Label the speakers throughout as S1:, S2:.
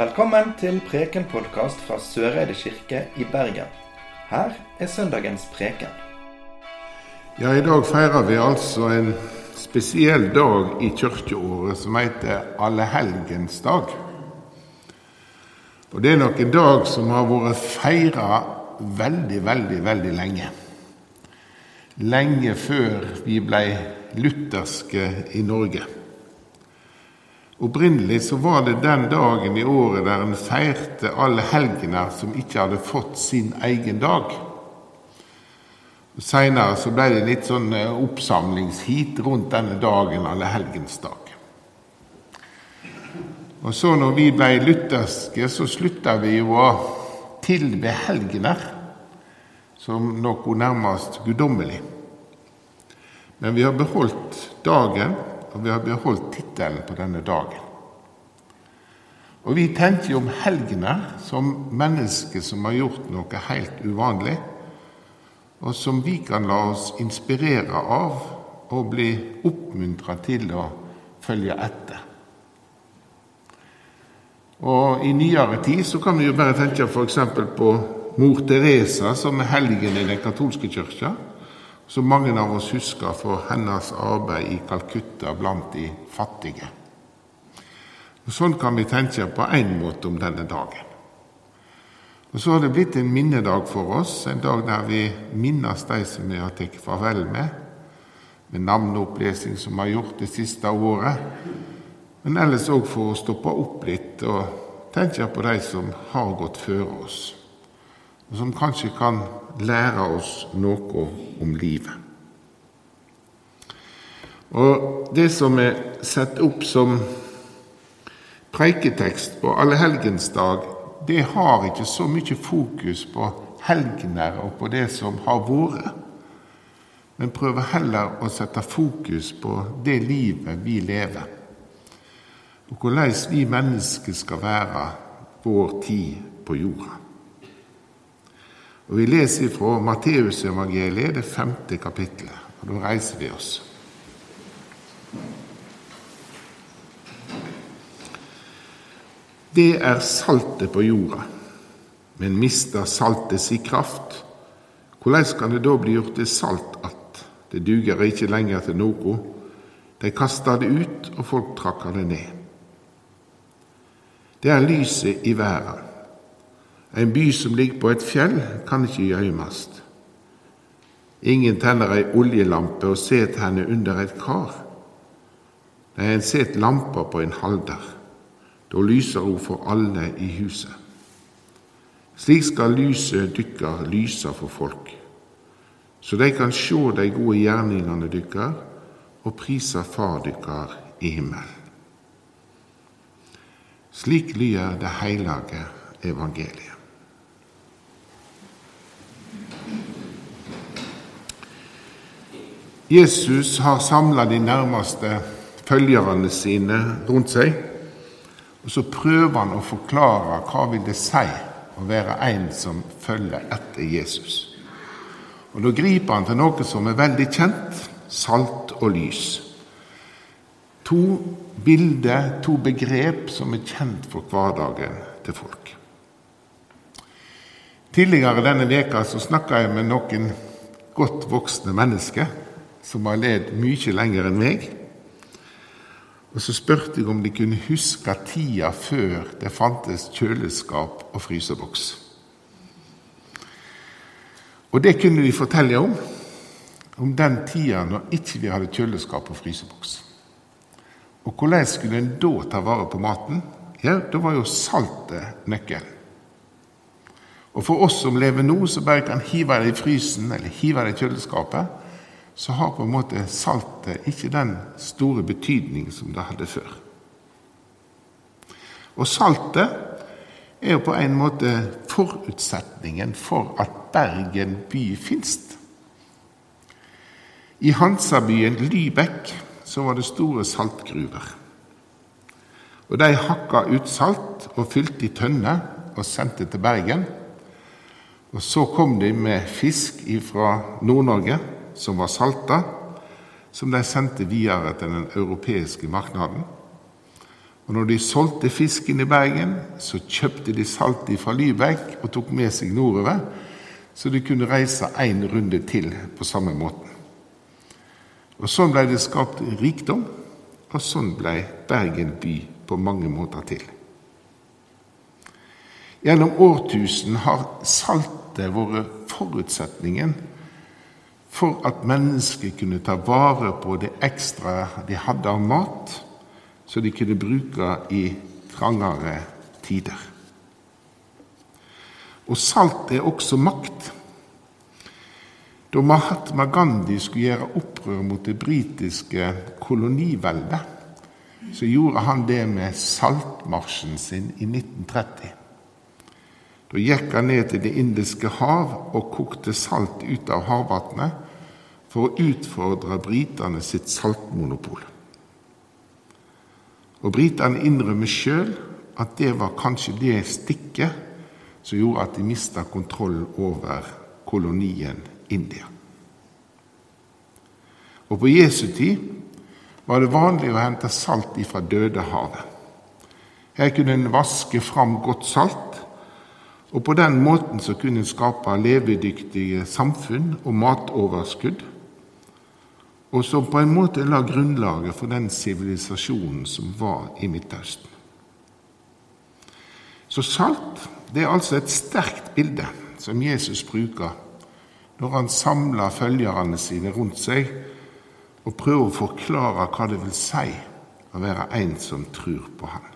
S1: Velkommen til Preken-podkast fra Søreide kirke i Bergen. Her er søndagens preken.
S2: Ja, I dag feirer vi altså en spesiell dag i kirkeåret som heter Allehelgensdag. Og Det er nok en dag som har vært feira veldig, veldig, veldig lenge. Lenge før vi ble lutherske i Norge. Opprinnelig så var det den dagen i året der en feirte alle helgener som ikke hadde fått sin egen dag. Seinere så ble det litt sånn eh, oppsamlingsheat rundt denne dagen, allehelgensdag. Og så når vi ble lutherske, så slutta vi jo å tilbe helgener som noe nærmest guddommelig. Men vi har beholdt dagen og vi har beholdt tittelen på denne dagen. Og vi tenker jo om helgene som mennesker som har gjort noe helt uvanlig, og som vi kan la oss inspirere av og bli oppmuntra til å følge etter. Og I nyere tid så kan vi jo bare tenke f.eks. på mor Teresa, som er helgen i den katolske kirka som mange av oss husker for hennes arbeid i Calcutta blant de fattige. Og Sånn kan vi tenke på én måte om denne dagen. Og Så har det blitt en minnedag for oss, en dag der vi minnes de som vi har tatt farvel med, med navneopplesning som vi har gjort det siste året, men ellers òg for å stoppe opp litt og tenke på de som har gått før oss og som kanskje kan lære oss noe om livet. Og Det som er satt opp som preiketekst på allehelgensdag, det har ikke så mye fokus på helgener og på det som har vært, men prøver heller å sette fokus på det livet vi lever, og hvordan vi mennesker skal være vår tid på jorda. Og Vi leser fra Matteusevangeliet, det femte kapittelet. og Da reiser vi oss. Det er saltet på jorda, men mister saltet si kraft, hvordan kan det da bli gjort til salt at Det duger ikke lenger til noe. De kasta det ut, og folk trakker det ned. Det er lyset i verden. En by som ligger på et fjell, kan ikke gjøymast. Ingen tenner ei oljelampe og set henne under et kar. Nei, en set lampa på en halder. Da lyser hun for alle i huset. Slik skal lyset dykkar lysa for folk, så de kan sjå de gode gjerningane dykkar og prisa Far dykkar i himmelen. Slik lyder det hellige evangeliet. Jesus har samla de nærmeste følgerne sine rundt seg, og så prøver han å forklare hva vil det si å være en som følger etter Jesus. Og Da griper han til noe som er veldig kjent salt og lys. To bilder, to begrep som er kjent for hverdagen til folk. Tidligere denne veka så snakka jeg med noen godt voksne mennesker som har levd mye lenger enn meg. Og så spurte jeg om de kunne huske tida før det fantes kjøleskap og fryseboks. Og det kunne de fortelle om, om den tida når ikke vi hadde kjøleskap og fryseboks. Og hvordan skulle en da ta vare på maten? Ja, da var jo saltet nøkkelen. Og for oss som lever nå, så bare kan hive det i frysen eller hive det i kjøleskapet, så har på en måte saltet ikke den store betydning som det hadde før. Og saltet er jo på en måte forutsetningen for at Bergen by fins. I Hansabyen Lybekk så var det store saltgruver. Og De hakka ut salt og fylte i tønner og sendte til Bergen. Og Så kom de med fisk fra Nord-Norge som var salta, som de sendte videre til den europeiske marknaden. Og når de solgte fisken i Bergen, så kjøpte de saltet fra Lybekk og tok med seg nordover, så de kunne reise én runde til på samme måten. Og Sånn ble det skapt rikdom, og sånn ble Bergen by på mange måter til. Gjennom årtusen har saltet vært forutsetningen for at mennesker kunne ta vare på det ekstra de hadde av mat, så de kunne bruke i trangere tider. Og salt er også makt. Da Mahatma Gandhi skulle gjøre opprør mot det britiske koloniveldet, så gjorde han det med saltmarsjen sin i 1930. Da gikk han ned til Det indiske hav og kokte salt ut av havvannet for å utfordre britene sitt saltmonopol. Og Britene innrømmer sjøl at det var kanskje det stikket som gjorde at de mista kontroll over kolonien India. Og På Jesu tid var det vanlig å hente salt ifra Dødehavet. Her kunne en vaske fram godt salt, og på den måten så kunne en skape levedyktige samfunn og matoverskudd og som på en måte la grunnlaget for den sivilisasjonen som var i Midtøsten. Så salt det er altså et sterkt bilde som Jesus bruker når han samler følgerne sine rundt seg og prøver å forklare hva det vil si å være en som tror på ham.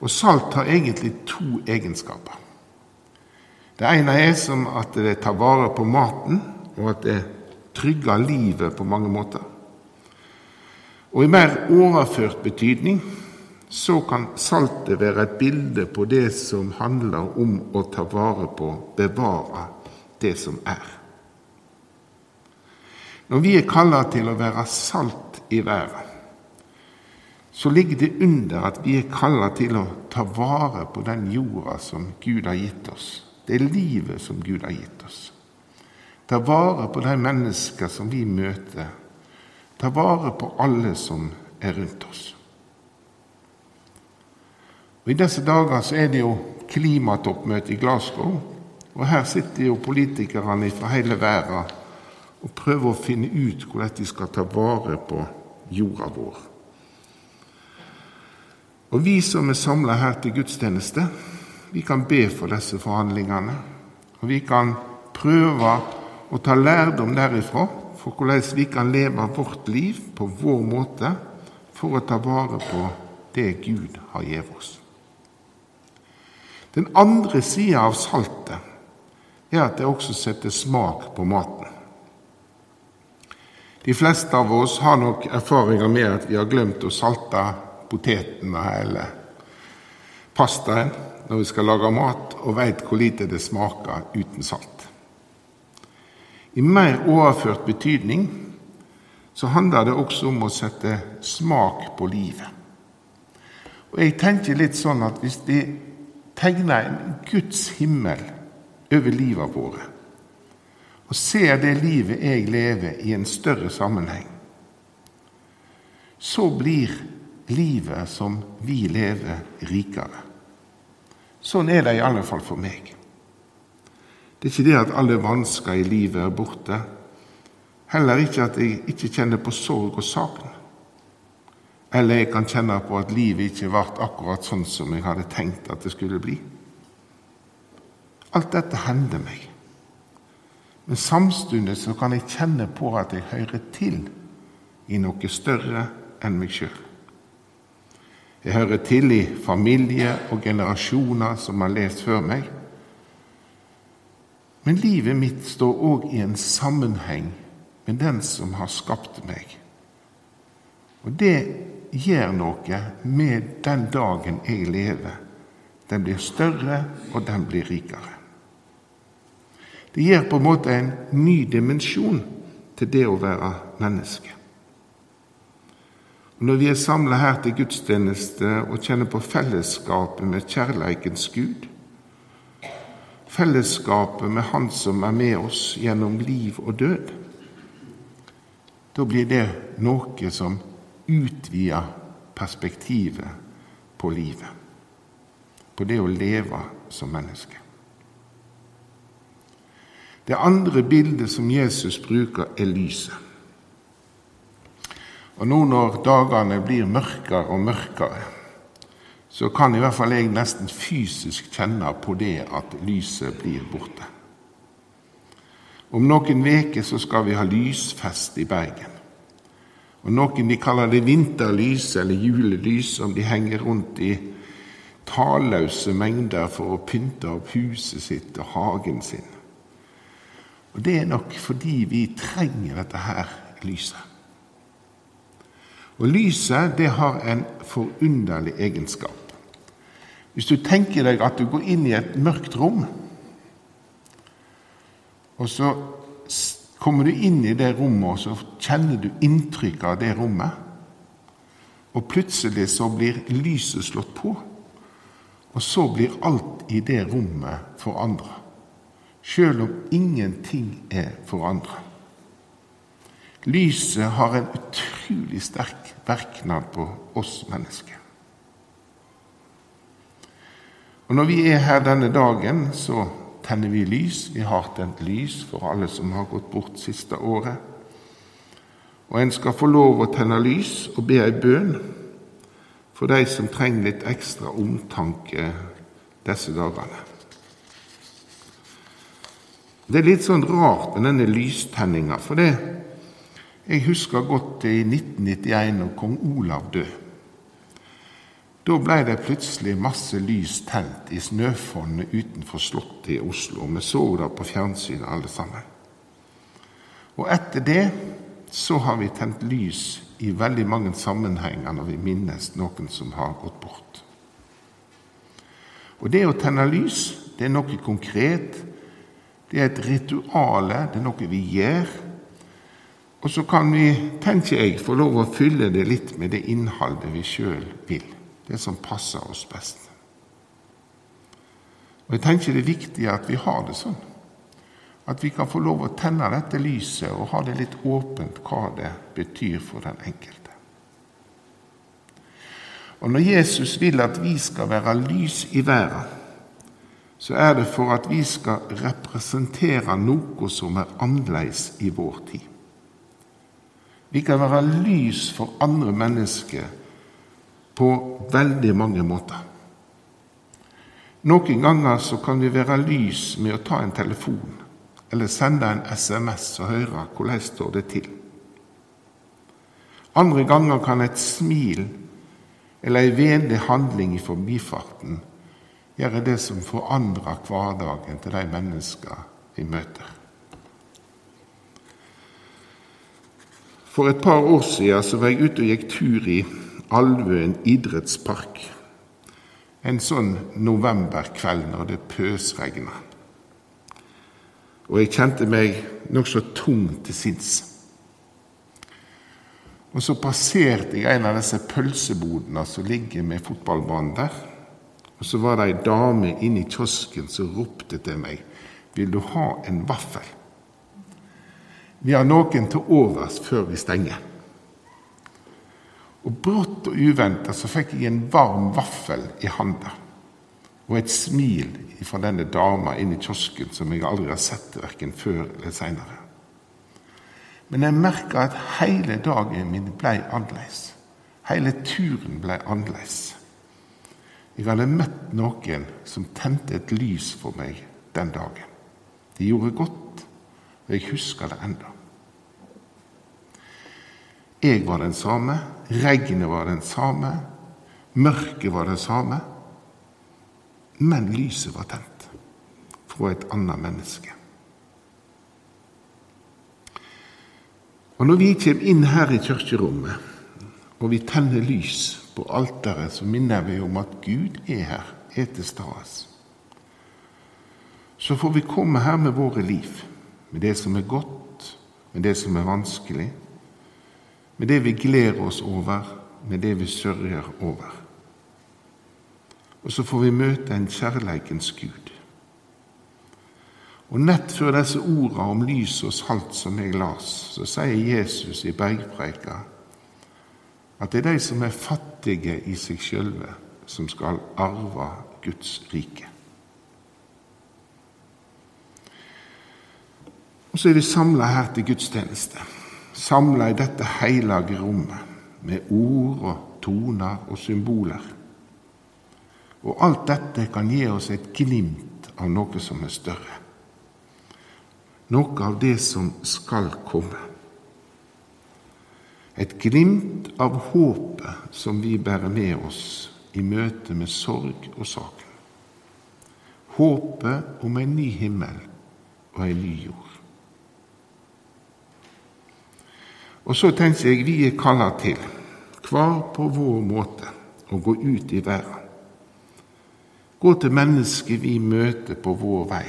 S2: Og Salt har egentlig to egenskaper. Det ene er som at det tar vare på maten, og at det trygger livet på mange måter. Og i mer overført betydning så kan saltet være et bilde på det som handler om å ta vare på, bevare det som er. Når vi er kalla til å være salt i verden, så ligger det under at vi er kalla til å ta vare på den jorda som Gud har gitt oss. Det er livet som Gud har gitt oss. Ta vare på de mennesker som vi møter. Ta vare på alle som er rundt oss. Og I disse dager så er det jo klimatoppmøte i Glasgow. Og her sitter jo politikerne fra hele verden og prøver å finne ut hvordan de skal ta vare på jorda vår. Og vi som er samla her til gudstjeneste, vi kan be for disse forhandlingene. Og vi kan prøve å ta lærdom derifra for hvordan vi kan leve vårt liv på vår måte for å ta vare på det Gud har gitt oss. Den andre sida av saltet er at det også setter smak på maten. De fleste av oss har nok erfaringer med at vi har glemt å salte potetene hele pastaen når vi skal lage mat, og veit hvor lite det smaker uten salt. I mer overført betydning så handler det også om å sette smak på livet. Og jeg tenker litt sånn at hvis vi tegner en Guds himmel over livet våre, og ser det livet jeg lever, i en større sammenheng, så blir livet som vi lever, rikere. Sånn er det i alle fall for meg. Det er ikke det at alle vansker i livet er borte. Heller ikke at jeg ikke kjenner på sorg og savn. Eller jeg kan kjenne på at livet ikke ble akkurat sånn som jeg hadde tenkt at det skulle bli. Alt dette hender meg. Men samtidig så kan jeg kjenne på at jeg hører til i noe større enn meg sjøl. Jeg hører til i familie og generasjoner som har levd før meg. Men livet mitt står òg i en sammenheng med den som har skapt meg. Og det gjør noe med den dagen jeg lever. Den blir større, og den blir rikere. Det gir på en måte en ny dimensjon til det å være menneske. Når vi er samla her til gudstjeneste og kjenner på fellesskapet med kjærleikens Gud, fellesskapet med Han som er med oss gjennom liv og død, da blir det noe som utvider perspektivet på livet. På det å leve som menneske. Det andre bildet som Jesus bruker, er lyset. Og nå når dagene blir mørkere og mørkere, så kan i hvert fall jeg nesten fysisk kjenne på det at lyset blir borte. Om noen uker skal vi ha lysfest i Bergen. Og Noen de kaller det vinterlys eller julelys, om de henger rundt i talløse mengder for å pynte opp huset sitt og hagen sin. Og Det er nok fordi vi trenger dette her lyset. Og lyset det har en forunderlig egenskap. Hvis du tenker deg at du går inn i et mørkt rom, og så kommer du inn i det rommet, og så kjenner du inntrykket av det rommet. Og plutselig så blir lyset slått på, og så blir alt i det rommet forandra. Sjøl om ingenting er forandra. Lyset har en utrolig sterk verknad på oss mennesker. Og Når vi er her denne dagen, så tenner vi lys. Vi har tent lys for alle som har gått bort siste året. Og en skal få lov å tenne lys og be ei bønn for de som trenger litt ekstra omtanke disse dagene. Det er litt sånn rart med denne lystenninga, for det jeg husker godt i 1991, når kong Olav døde. Da ble det plutselig masse lys tent i Snøfonnet utenfor Slottet i Oslo. Vi så det på fjernsynet alle sammen. Og etter det så har vi tent lys i veldig mange sammenhenger når vi minnes noen som har gått bort. Og det å tenne lys, det er noe konkret. Det er et rituale, det er noe vi gjør. Og så kan vi, tenker jeg, få lov å fylle det litt med det innholdet vi sjøl vil det som passer oss best. Og Jeg tenker det er viktig at vi har det sånn. At vi kan få lov å tenne dette lyset og ha det litt åpent hva det betyr for den enkelte. Og Når Jesus vil at vi skal være lys i verden, så er det for at vi skal representere noe som er annerledes i vår tid. Vi kan være lys for andre mennesker på veldig mange måter. Noen ganger så kan vi være lys med å ta en telefon eller sende en SMS og høre hvordan står det til. Andre ganger kan et smil eller ei vennlig handling i forbifarten gjøre det som forandrer hverdagen til de mennesker vi møter. For et par år siden så var jeg ute og gikk tur i Alvøen idrettspark en sånn novemberkveld når det pøsregna. Og jeg kjente meg nokså tung til sinns. Og så passerte jeg en av disse pølsebodene som ligger med fotballbanen der. Og så var det ei dame inne i kiosken som ropte til meg 'Vil du ha en vaffel?' Vi har noen til overs før vi stenger. Og brått og uventa så fikk jeg en varm vaffel i handa. Og et smil fra denne dama inn i kiosken som jeg aldri har sett verken før eller seinere. Men jeg merka at hele dagen min ble annerledes. Hele turen ble annerledes. Jeg hadde møtt noen som tente et lys for meg den dagen. Det gjorde godt, og jeg husker det enda. Jeg var den samme, regnet var den samme, mørket var det samme. Men lyset var tent fra et annet menneske. Og Når vi kommer inn her i kirkerommet, og vi tenner lys på alteret, så minner vi om at Gud er her, er til stede. Så får vi komme her med våre liv, med det som er godt, med det som er vanskelig, med det vi gleder oss over, med det vi sørger over. Og så får vi møte en kjærleikens Gud. Og Nett før disse ordene om lys og salt som jeg las, så sier Jesus i bergpreika at det er de som er fattige i seg sjølve, som skal arve Guds rike. Og så er vi samla her til gudstjeneste. Samla i dette hellige rommet med ord og toner og symboler. Og alt dette kan gi oss et glimt av noe som er større. Noe av det som skal komme. Et glimt av håpet som vi bærer med oss i møte med sorg og saken. Håpet om en ny himmel og en ny jord. Og så tenker jeg vi er kalla til, hver på vår måte, å gå ut i verden. Gå til mennesker vi møter på vår vei.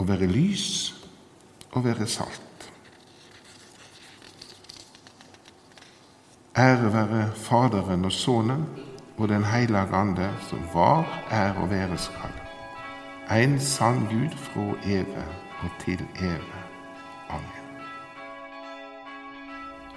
S2: Å være lys og være salt. Ære være Faderen og Sønnen og Den hellige Ande, som var, er og være skal. En sann Gud fra evig og til evig.